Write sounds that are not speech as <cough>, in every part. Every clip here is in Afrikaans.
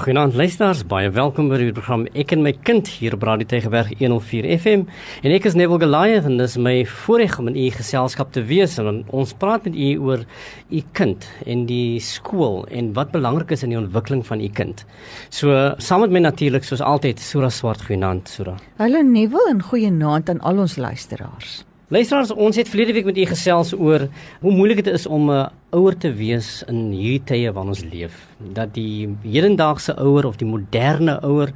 Goeienaand luisteraars, baie welkom by die program Ek en my kind hier op Radio Tegeberg 104 FM. En ek is Neville Goliath en dis my voorreg om in u geselskap te wees en ons praat met u oor u kind en die skool en wat belangrik is in die ontwikkeling van u kind. So saam met my natuurlik soos altyd Sura Swart goeienaand Sura. Hallo Neville en goeienaand aan al ons luisteraars. Luisteraars, ons het verlede week met u gesels oor hoe moeilik dit is om 'n uh, ouer te wees in hierdie tye waarin ons leef. Dat die hedendaagse ouer of die moderne ouer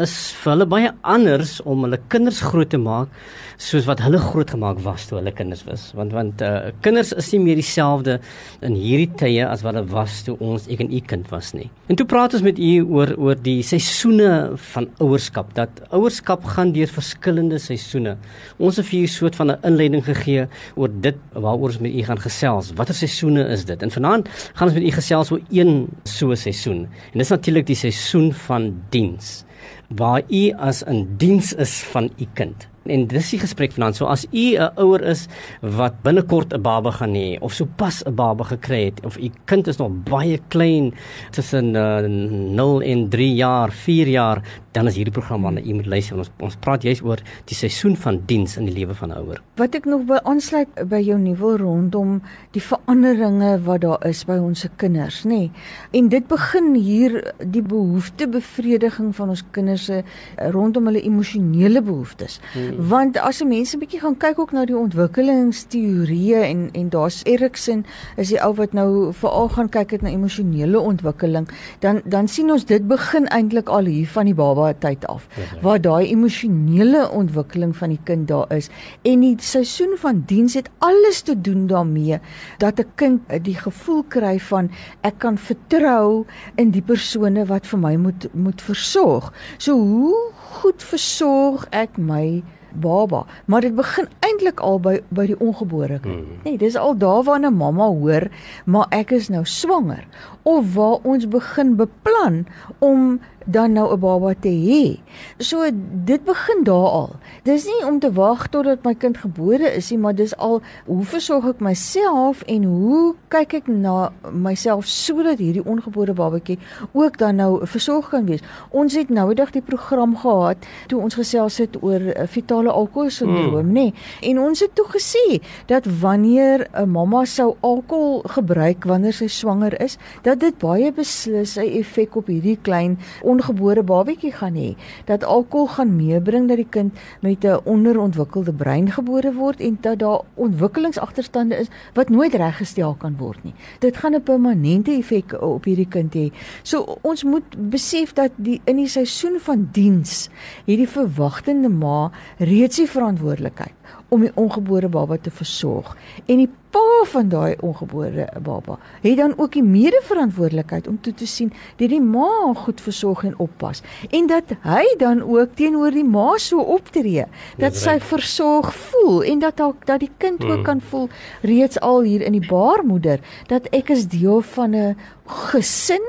is vir hulle baie anders om hulle kinders groot te maak soos wat hulle grootgemaak was toe hulle kinders was. Want want uh, kinders is nie meer dieselfde in hierdie tye as wat dit was toe ons ek en u kind was nie. En toe praat ons met u oor oor die seisoene van ouerskap. Dat ouerskap gaan deur verskillende seisoene. Ons het vir u 'n soort van 'n inleiding gegee oor dit waaroor ons met u gaan gesels. Watter seisoene is dit? En vanaand gaan ons met u gesels oor een so 'n seisoen. En dis natuurlik die seisoen van diens waar u as in diens is van u kind. En dis die gesprek vanaand. So as u 'n ouer is wat binnekort 'n baba gaan hê of sopas 'n baba gekry het of u kind is nog baie klein tussen uh, 0 en 3 jaar, 4 jaar, dan is hierdie program waarna u moet luister. Ons ons praat juis oor die seisoen van diens in die lewe van 'n ouer. Wat ek nog by aansluit by jou nuwe rondom die veranderinge wat daar is by ons se kinders, nê. Nee. En dit begin hier die behoeftebevrediging van ons kinders se rondom hulle emosionele behoeftes. Hmm want as jy mense bietjie gaan kyk ook na die ontwikkelingsteorieë en en daar's Erikson is die ou wat nou veral gaan kyk het na emosionele ontwikkeling dan dan sien ons dit begin eintlik al hier van die baba tyd af ja, ja. waar daai emosionele ontwikkeling van die kind daar is en die seisoen van diens het alles te doen daarmee dat 'n kind die gevoel kry van ek kan vertrou in die persone wat vir my moet moet versorg so hoe goed versorg ek my baba, maar dit begin eintlik al by by die ongebore kind. Hmm. Nee, dis al daar waar 'n mamma hoor, maar ek is nou swanger of waar ons begin beplan om dan nou 'n baba te hê. So dit begin daar al. Dis nie om te wag totdat my kind gebore is nie, maar dis al hoe versorg ek myself en hoe kyk ek na myself sodat hierdie ongebore babatjie ook dan nou versorg kan wees. Ons het noudag die program gehad toe ons gesels het oor fetale alkohol sindroom, mm. nê? En ons het toe gesê dat wanneer 'n mamma sou alkohol gebruik wanneer sy swanger is, dat dit baie beslis 'n effek op hierdie klein ongebore babatjie gaan hê dat alkohol gaan meebring dat die kind met 'n onderontwikkelde brein gebore word en dat daar ontwikkelingsagterstande is wat nooit reggestel kan word nie. Dit gaan 'n permanente effek op hierdie kind hê. So ons moet besef dat die in die seisoen van diens hierdie verwagtende ma reeds die verantwoordelikheid om die ongebore baba te versorg en die pa van daai ongebore baba. Het dan ook die medeverantwoordelikheid om toe te sien dat die ma goed versorg en oppas en dat hy dan ook teenoor die ma so optree dat sy versorg voel en dat dalk dat die kind mm. ook kan voel reeds al hier in die baarmoeder dat ek is deel van 'n gesin.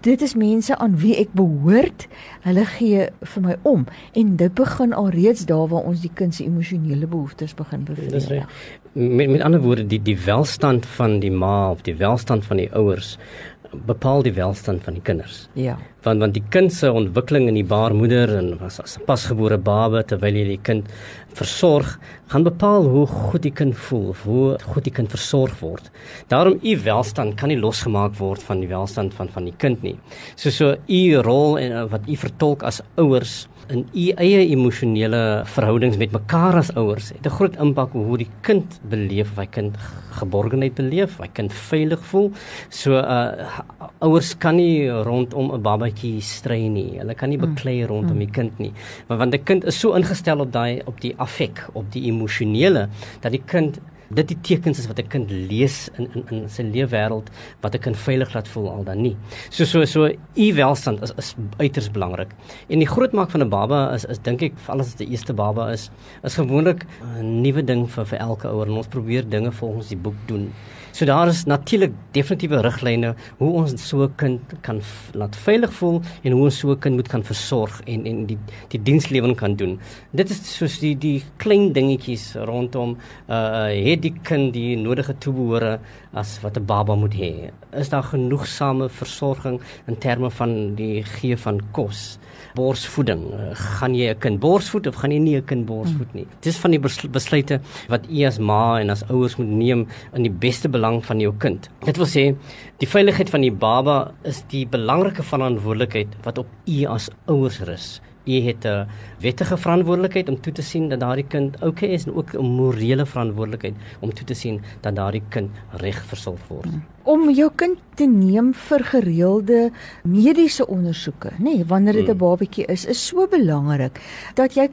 Dit is mense aan wie ek behoort. Hulle gee vir my om en dit begin al reeds daar waar ons die kind se emosionele behoeftes begin bevredig met met ander woorde die die welstand van die ma of die welstand van die ouers bepaal die welstand van die kinders. Ja. Want want die kind se ontwikkeling in die baarmoeder en as 'n pasgebore baba terwyl jy die kind versorg, gaan bepaal hoe goed die kind voel of hoe goed die kind versorg word. Daarom u welstand kan nie losgemaak word van die welstand van van die kind nie. So so u rol en uh, wat u vertolk as ouers in u eie emosionele verhoudings met mekaar as ouers het 'n groot impak op hoe die kind beleef of hy kind geborgenheid beleef, hy kind veilig voel. So uh ouers kan nie rondom 'n babatjie stry nie. Hulle kan nie hmm. beklei rondom die kind nie. Want want 'n kind is so ingestel op daai op die affek, op die emosionele dat die kind dit die tekens is wat 'n kind lees in in in sy leefwêreld wat 'n kind veilig laat voel al dan nie. So so so u welstand is is uiters belangrik. En die grootmaak van 'n baba is is dink ek veral as dit die eerste baba is, is gewoonlik 'n nuwe ding vir vir elke ouer en ons probeer dinge volgens die boek doen. So daar is natuurlik definitiewe riglyne hoe ons so 'n kind kan laat veilig voel en hoe ons so 'n kind moet kan versorg en en die die dienslewering kan doen. Dit is soos die die klein dingetjies rondom uh het die kind die nodige toebehore as wat 'n baba moet hê. Is daar genoegsame versorging in terme van die gee van kos? borsvoeding. Gaan jy 'n kind borsvoed of gaan jy nie 'n kind borsvoed nie? Dis van die besluite wat u as ma en as ouers moet neem in die beste belang van jou kind. Dit wil sê die veiligheid van die baba is die belangrike verantwoordelikheid wat op u as ouers rus. U het 'n wettige verantwoordelikheid om toe te sien dat daardie kind oukei okay is en ook 'n morele verantwoordelikheid om toe te sien dat daardie kind reg versorg word. Hmm om jou kind te neem vir gereelde mediese ondersoeke, nê, nee, wanneer dit 'n hmm. babatjie is, is so belangrik dat jy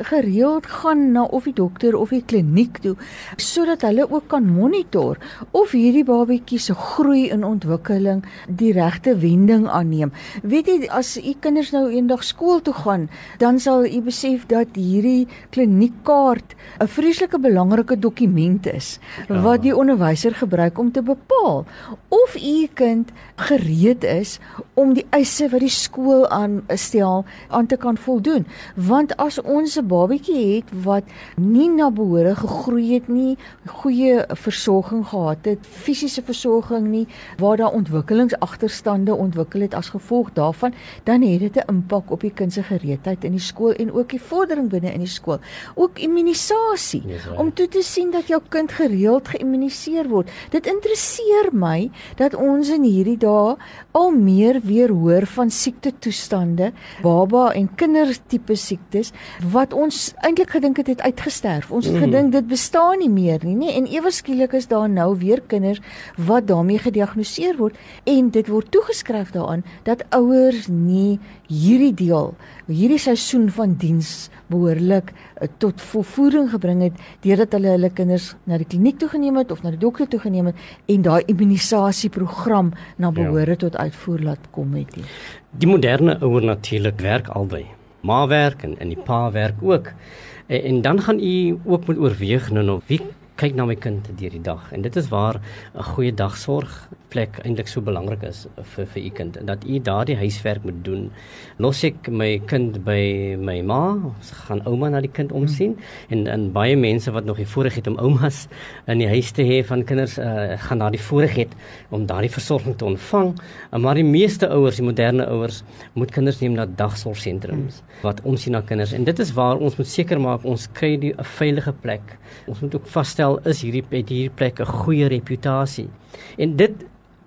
gereeld gaan na of die dokter of die kliniek toe sodat hulle ook kan monitor of hierdie babatjie se groei en ontwikkeling die regte wending aanneem. Weet jy, as u kinders nou eendag skool toe gaan, dan sal u besef dat hierdie kliniekkaart 'n vreeslike belangrike dokument is ja. wat die onderwyser gebruik om te bepaal of u kind gereed is om die eise wat die skool aan stel aan te kan voldoen. Want as ons 'n babatjie het wat nie na behore gegroei het nie goeie versorging gehad het fisiese versorging nie waar daar ontwikkelingsagterstande ontwikkel het as gevolg daarvan dan het dit 'n impak op die kind se gereedheid in die skool en ook die vordering binne in die skool. Ook immunisasie yes, om toe te sien dat jou kind gereeld geïmmuniseer word. Dit interesseer my dat ons in hierdie dae al meer weer hoor van siekte toestande, baba en kindertipe siektes wat ons eintlik gedink het het uitgesterf. Ons het mm. gedink dit bestaan nie meer nie, nê? En ewe skielik is daar nou weer kinders wat daarmee gediagnoseer word en dit word toegeskryf daaraan dat ouers nie hierdie deel, hierdie seisoen van diens behoorlik uh, tot volvoering gebring het deurdat hulle hulle kinders na die kliniek toe geneem het of na die dokter toe geneem het en daai immunisasieprogram na behoore ja. tot uitvoer laat kom het. Die, die moderne ouer natuurlik werk albei. Ma werk en en die pa werk ook. En, en dan gaan u ook moet oorweeg nou nou wie kyk na my kind deur die dag en dit is waar 'n goeie dagsorg plek eintlik so belangrik is vir vir u kind en dat u daardie huiswerk moet doen. Los ek my kind by my ma, gaan ouma na die kind omsien hmm. en en baie mense wat nog die voorreg het om oumas in die huis te hê van kinders uh, gaan na die voorreg het om daardie versorging te ontvang. Uh, maar die meeste ouers, die moderne ouers, moet kinders neem na dagsorgsentrums hmm. wat omsien na kinders en dit is waar ons moet seker maak ons kry die 'n veilige plek. Ons moet ook vasstel is hierdie hierdie plek 'n goeie reputasie. En dit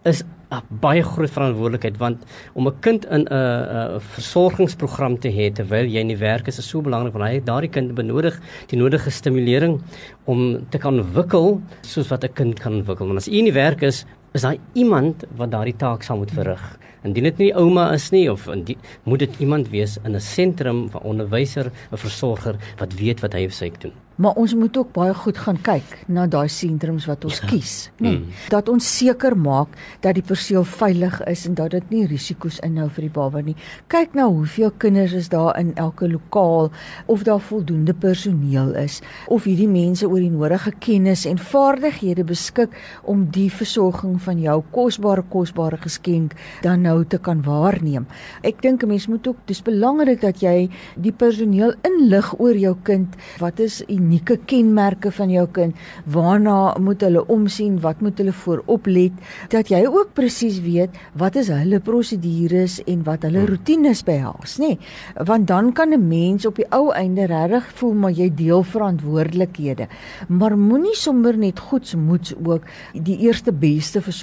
is 'n baie groot verantwoordelikheid want om 'n kind in 'n versorgingsprogram te hê terwyl jy in die werk is is so belangrik want hy daardie kind benodig die nodige stimulering om te kan ontwikkel soos wat 'n kind kan ontwikkel. Want as u in die werk is, is daar iemand wat daardie taak sal moet verrig. Indien dit nie ouma is nie of die, moet dit iemand wees in 'n sentrum van onderwyser, 'n versorger wat weet wat hy of sy doen. Maar ons moet ook baie goed gaan kyk na daai sentrums wat ons ja. kies, nê? Nee, mm. Dat ons seker maak dat die perseel veilig is en dat dit nie risiko's inhou vir die baba nie. Kyk na hoeveel kinders is daar in elke lokaal of daar voldoende personeel is of hierdie mense oor die nodige kennis en vaardighede beskik om die versorging van jou kosbare kosbare geskenk dan nou te kan waarneem. Ek dink 'n mens moet ook dis belangrik dat jy die personeel inlig oor jou kind. Wat is unieke kenmerke van jou kind. Waarna moet hulle omsien? Wat moet hulle voorop let dat jy ook presies weet wat is hulle prosedures en wat hulle hmm. roetines behels, nê? Nee, want dan kan 'n mens op die ou einde regtig voel maar jy deel verantwoordelikhede. Maar moenie sommer net goedsmoeds ook die eerste beste versorgings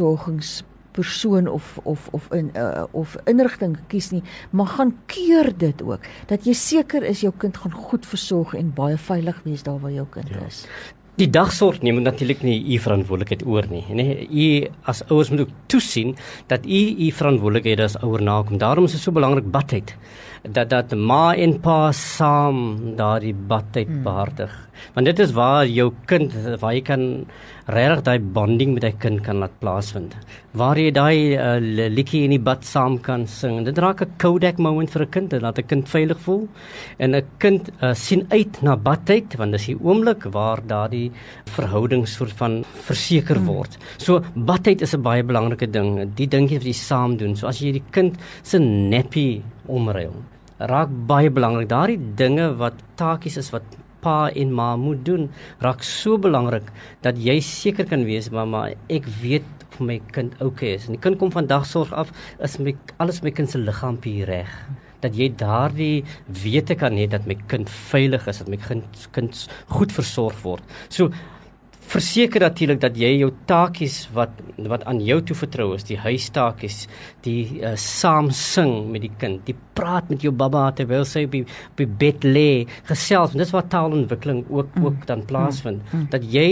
persoon of of of in uh, of inrigting kies nie, maar gaan keur dit ook dat jy seker is jou kind gaan goed versorg en baie veilig wees daar waar jou kind ja. is. Die dagsorg neem natuurlik nie u verantwoordelikheid oor nie, nê. U as ouers moet ook toesien dat u u verantwoordelikheid as ouer nakom. Daarom is dit so belangrik badheid dat dat ma en pa saam daardie badheid hmm. behartig. Want dit is waar jou kind waar jy kan regtig daai bonding met hy kind kan laat plaasvind. Waar jy daai uh, liedjie in die bad saam kan sing. Dit raak 'n Kodak moment vir 'n kind, dit laat 'n kind veilig voel en 'n kind uh, sien uit na badtyd want dis die oomblik waar daardie verhouding soort van verseker hmm. word. So badtyd is 'n baie belangrike ding. Die dingetjie wat jy saam doen. So as jy die kind se nappy omruil, raak baie belangrik. Daardie dinge wat taakies is wat pa en ma moet doen, raak so belangrik dat jy seker kan wees mamma, ek weet of my kind okay is. En die kind kom van dagsorg af, is my alles my kind se liggaampie reg dat jy daardie wete kan hê dat my kind veilig is, dat my kind kind goed versorg word. So verseker natuurlik dat jy jou taakies wat wat aan jou toe vertrou is, die huistaakies, die uh, saam sing met die kind, die praat met jou baba terwyl sy op die, op die bed lê, gesels, dis waar taalontwikkeling ook mm. ook dan plaasvind, mm. mm. dat jy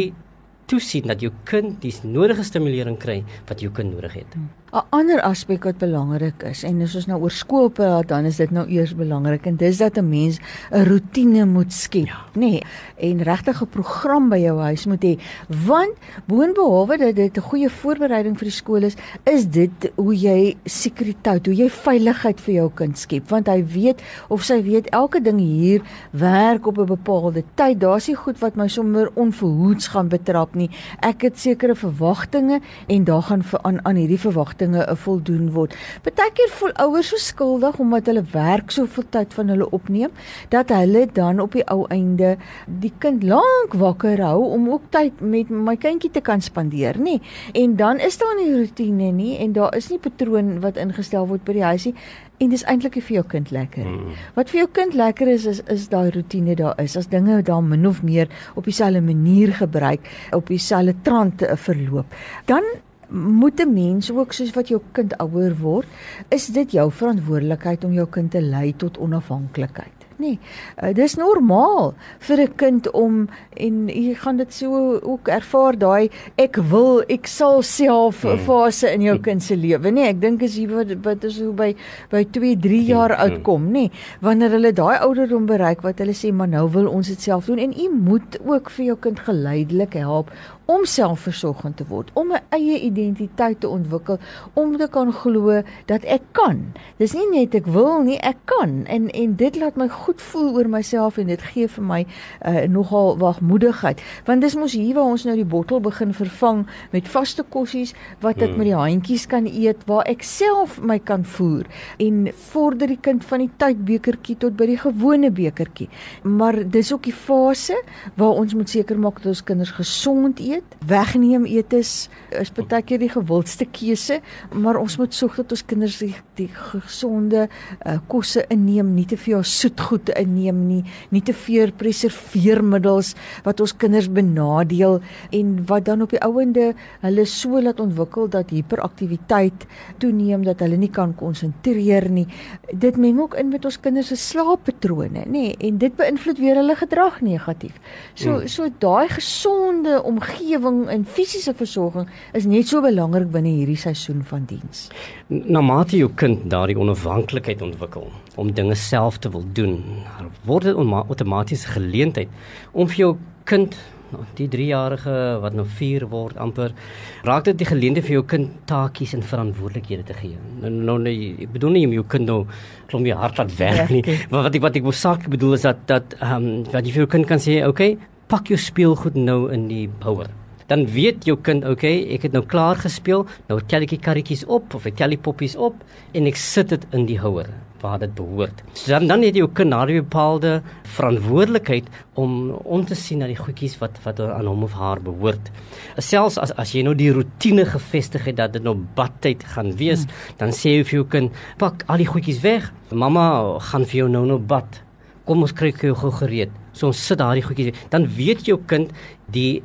toesien dat jou kind die nodige stimulering kry wat jou kind nodig het. Mm. 'n ander aspek wat belangrik is en as ons nou oor skool praat dan is dit nou eers belangrik en dis dat 'n mens 'n rotine moet skep, ja. nê? Nee, en regtig 'n program by jou huis moet hê. Want boonbehalwe dat dit 'n goeie voorbereiding vir die skool is, is dit hoe jy sekuriteit, hoe jy veiligheid vir jou kind skep, want hy weet of sy weet elke ding hier werk op 'n bepaalde tyd. Daar's nie goed wat my sommer onverhoeds gaan betrap nie. Ek het sekere verwagtinge en daar gaan aan aan hierdie verwagtinge verwagtinge 'n voldoen word. Partykeer voel ouers so skuldig omdat hulle werk soveel tyd van hulle opneem dat hulle dan op die ou einde die kind lank wakker hou om ook tyd met my kindjie te kan spandeer, nê? En dan is daar nie rotine nie en daar is nie patroon wat ingestel word by die huisie en dis eintlik vir jou kind lekker. Mm. Wat vir jou kind lekker is is is daai rotine daar is. As dinge daar min of meer op dieselfde manier gebruik, op dieselfde trant verloop. Dan moet 'n mens ook soos wat jou kind ouer word, is dit jou verantwoordelikheid om jou kind te lei tot onafhanklikheid. Nee, uh, dis normaal vir 'n kind om en jy gaan dit so ook ervaar daai ek wil ek sal self hmm. fase in jou kind se lewe, nee, ek dink as jy wat wat is hoe by by 2, 3 jaar hmm. oud kom, nê, nee, wanneer hulle daai ouderdom bereik wat hulle sê maar nou wil ons dit self doen en u moet ook vir jou kind geleidelik help om selfversorgend te word, om 'n eie identiteit te ontwikkel, om te kan glo dat ek kan. Dis nie net ek wil nie, ek kan. En en dit laat my goed voel oor myself en dit gee vir my uh, nogal wagmoedigheid. Want dis mos hier waar ons nou die bottel begin vervang met vaste kossies wat ek hmm. met die handjies kan eet waar ek self my kan voer en vorder die kind van die tydbekertjie tot by die gewone bekertjie. Maar dis ook die fase waar ons moet seker maak dat ons kinders gesond eet eet. Wegneem eetes is baie keer die gewildste keuse, maar ons moet sorg dat ons kinders die, die gesonde uh, kosse inneem, nie te veel soetgoed inneem nie, nie te veel preserveermiddels wat ons kinders benadeel en wat dan op die ouende hulle so laat ontwikkel dat hiperaktiwiteit toeneem dat hulle nie kan konsentreer nie. Dit meng ook in met ons kinders se slaappatrone, nê, en dit beïnvloed weer hulle gedrag negatief. So mm. so daai gesonde omgewing omgewing en fisiese versorging is net so belangrik binne hierdie seisoen van diens. Na mate jou kind daardie onafhanklikheid ontwikkel om dinge self te wil doen, word dit outomaties 'n geleentheid om vir jou kind nou die 3-jarige wat nou 4 word amper raak dit die geleentheid vir jou kind taakies en verantwoordelikhede te gee. Nou nou nee, ek bedoel nie om jou kind nou klom jy hard laat werk nie. Maar wat ek wat ek wou saak bedoel is dat dat ehm um, wat jy vir jou kind kan sê, okay, pak jou speelgoed nou in die bouer dan weet jou kind, okay, ek het nou klaar gespeel, nou tel ek die karretjies op of ek tel die poppies op en ek sit dit in die houer waar dit behoort. So dan dan het jou kind 'n bepaalde verantwoordelikheid om om te sien na die goedjies wat wat aan hom of haar behoort. Selfs as as jy nou die rotine gevestig het dat dit nou badtyd gaan wees, hmm. dan sê jy vir jou kind, pak al die goedjies weg. Mamma gaan vir jou nou nou bad. Kom ons kry jou gou gereed. So ons sit daai goedjies, dan weet jou kind die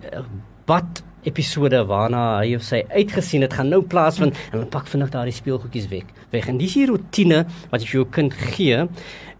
bad episode waarna hy of sy uitgesien het gaan nou plaasvind en dan pak vinnig daardie speelgoedjies weg. Weg en dis die rotine wat jy vir jou kind gee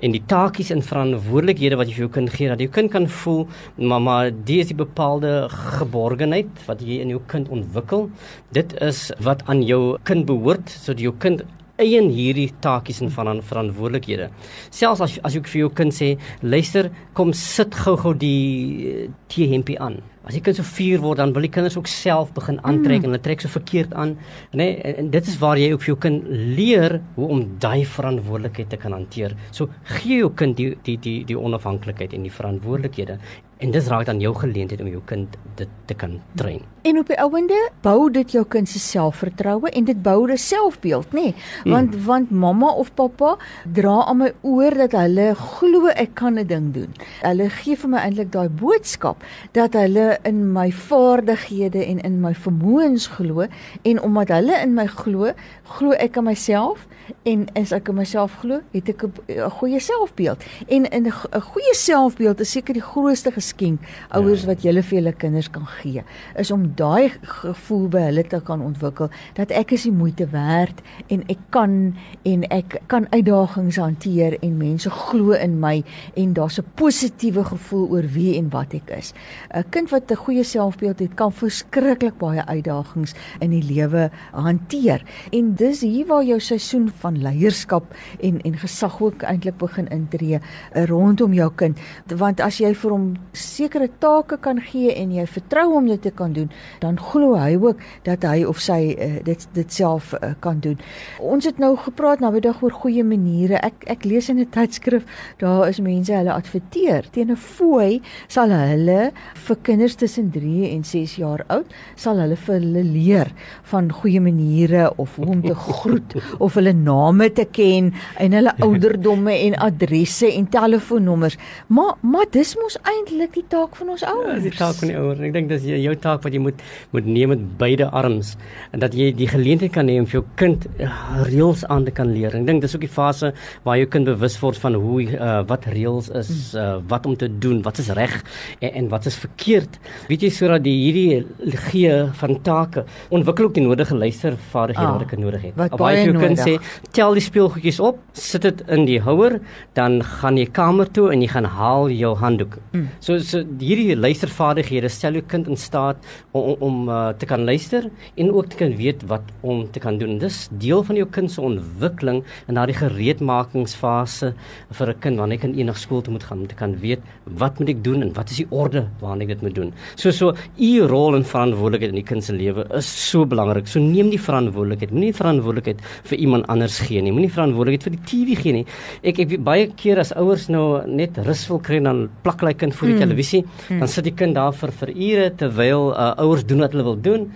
en die taakies en verantwoordelikhede wat jy vir jou kind gee dat jou kind kan voel mamma dis die bepaalde geborgenheid wat jy in jou kind ontwikkel. Dit is wat aan jou kind behoort sodat jou kind eien hierdie taakies en van verantwoordelikhede. Selfs as as jy vir jou kind sê, luister, kom sit gou-gou die tee hempie aan As die kind so 4 word, dan wil die kinders ook self begin aantrek mm. en hulle trek so verkeerd aan, nê? Nee, en, en dit is waar jy ook vir jou kind leer hoe om daai verantwoordelikheid te kan hanteer. So gee jou kind die die die die onafhanklikheid en die verantwoordelikhede En dis raak dan jou geleentheid om jou kind dit te kan train. En op die ouende bou dit jou kind se selfvertroue en dit bou 'n selfbeeld, nê? Nee? Want mm. want mamma of pappa dra aan my oor dat hulle glo ek kan 'n ding doen. Hulle gee vir my eintlik daai boodskap dat hulle in my vaardighede en in my vermoëns glo en omdat hulle in my glo, glo ek aan myself en as ek aan myself glo, het ek 'n goeie selfbeeld. En 'n goeie selfbeeld is seker die grootste geskenk ouers ja. wat julle vir julle kinders kan gee, is om daai gevoel by hulle te kan ontwikkel dat ek is die moeite werd en ek kan en ek kan uitdagings hanteer en mense glo in my en daar's 'n positiewe gevoel oor wie en wat ek is. 'n Kind wat 'n goeie selfbeeld het, kan verskriklik baie uitdagings in die lewe hanteer. En dis hier waar jou seisoen van leierskap en en gesag ook eintlik begin intree uh, rondom jou kind. Want as jy vir hom sekere take kan gee en jy vertrou hom dit te kan doen dan glo hy ook dat hy of sy uh, dit dit self uh, kan doen. Ons het nou gepraat nou vandag oor goeie maniere. Ek ek lees in 'n tydskrif daar is mense hulle adverteer. Teen 'n fooi sal hulle vir kinders tussen 3 en 6 jaar oud sal hulle vir hulle leer van goeie maniere of hoe om te <laughs> groet of hulle name te ken en hulle <laughs> ouderdomme en adresse en telefoonnommers. Maar maar dis mos eintlik die taak van ons ouers. Ja, die taak van die ouers. Ek dink dis jou taak wat jy moet moet neem met beide arms en dat jy die geleentheid kan hê om vir jou kind uh, reëls aan te kan leer. Ek dink dis ook die fase waar jou kind bewus word van hoe uh, wat reëls is, uh, wat om te doen, wat is reg en, en wat is verkeerd. Weet jy sodat die hierdie gee van take ontwikkel ook die nodige luistervaardighede ah, wat ek nodig het. Of jy jou kind sê tel die speelgoedjies op, sit dit in die houer, dan gaan jy kamer toe en jy gaan haal jou handdoek. Mm. So so hierdie luistervaardighede stel jou kind in staat om om, uh, te kan luister en ook te kan weet wat om te kan doen. Dis deel van jou kind se ontwikkeling in daardie gereedmakingsfase vir 'n kind wanneer hy kan eendag skool toe moet gaan om te kan weet wat moet ek doen en wat is die orde waarna ek dit moet doen. So so u rol en verantwoordelikheid in die kind se lewe is so belangrik. So neem die verantwoordelikheid. Moenie verantwoordelikheid vir iemand anders gee nie. Moenie verantwoordelikheid vir die TV gee nie. Ek ek baie keer as ouers nou net rus wil kry dan plak hulle kind voor die mm. televisie, mm. dan sit die kind daar vir vir ure terwyl uh, ouers doen wat hulle wil doen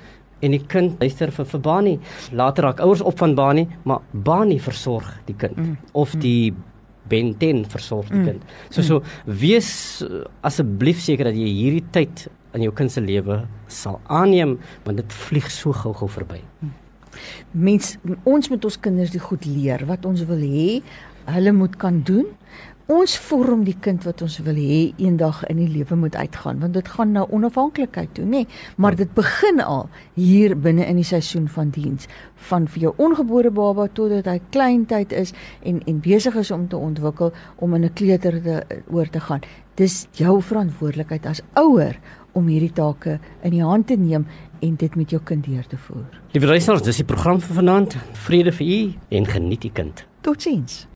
en die kind luister vir vir Bani. Later raak ouers op van Bani, maar Bani versorg die kind mm. of mm. die Ben 10 versorg die mm. kind. So so wees uh, asseblief seker dat jy hierdie tyd in jou kind se lewe sal aanneem want dit vlieg so gou-gou verby. Mm mens ons moet ons kinders die goed leer wat ons wil hê hulle moet kan doen. Ons vorm die kind wat ons wil hê eendag in die lewe moet uitgaan want dit gaan na onafhanklikheid toe nê maar dit begin al hier binne in die seisoen van diens van vir jou ongebore baba totdat hy klein tyd is en en besig is om te ontwikkel om in 'n kleuter te oor te gaan dis jou verantwoordelikheid as ouer om hierdie take in die hand te neem en dit met jou kind deur te voer. Liewe luisters, dis die program vir vanaand. Vrede vir u en geniet die kind. Totsiens.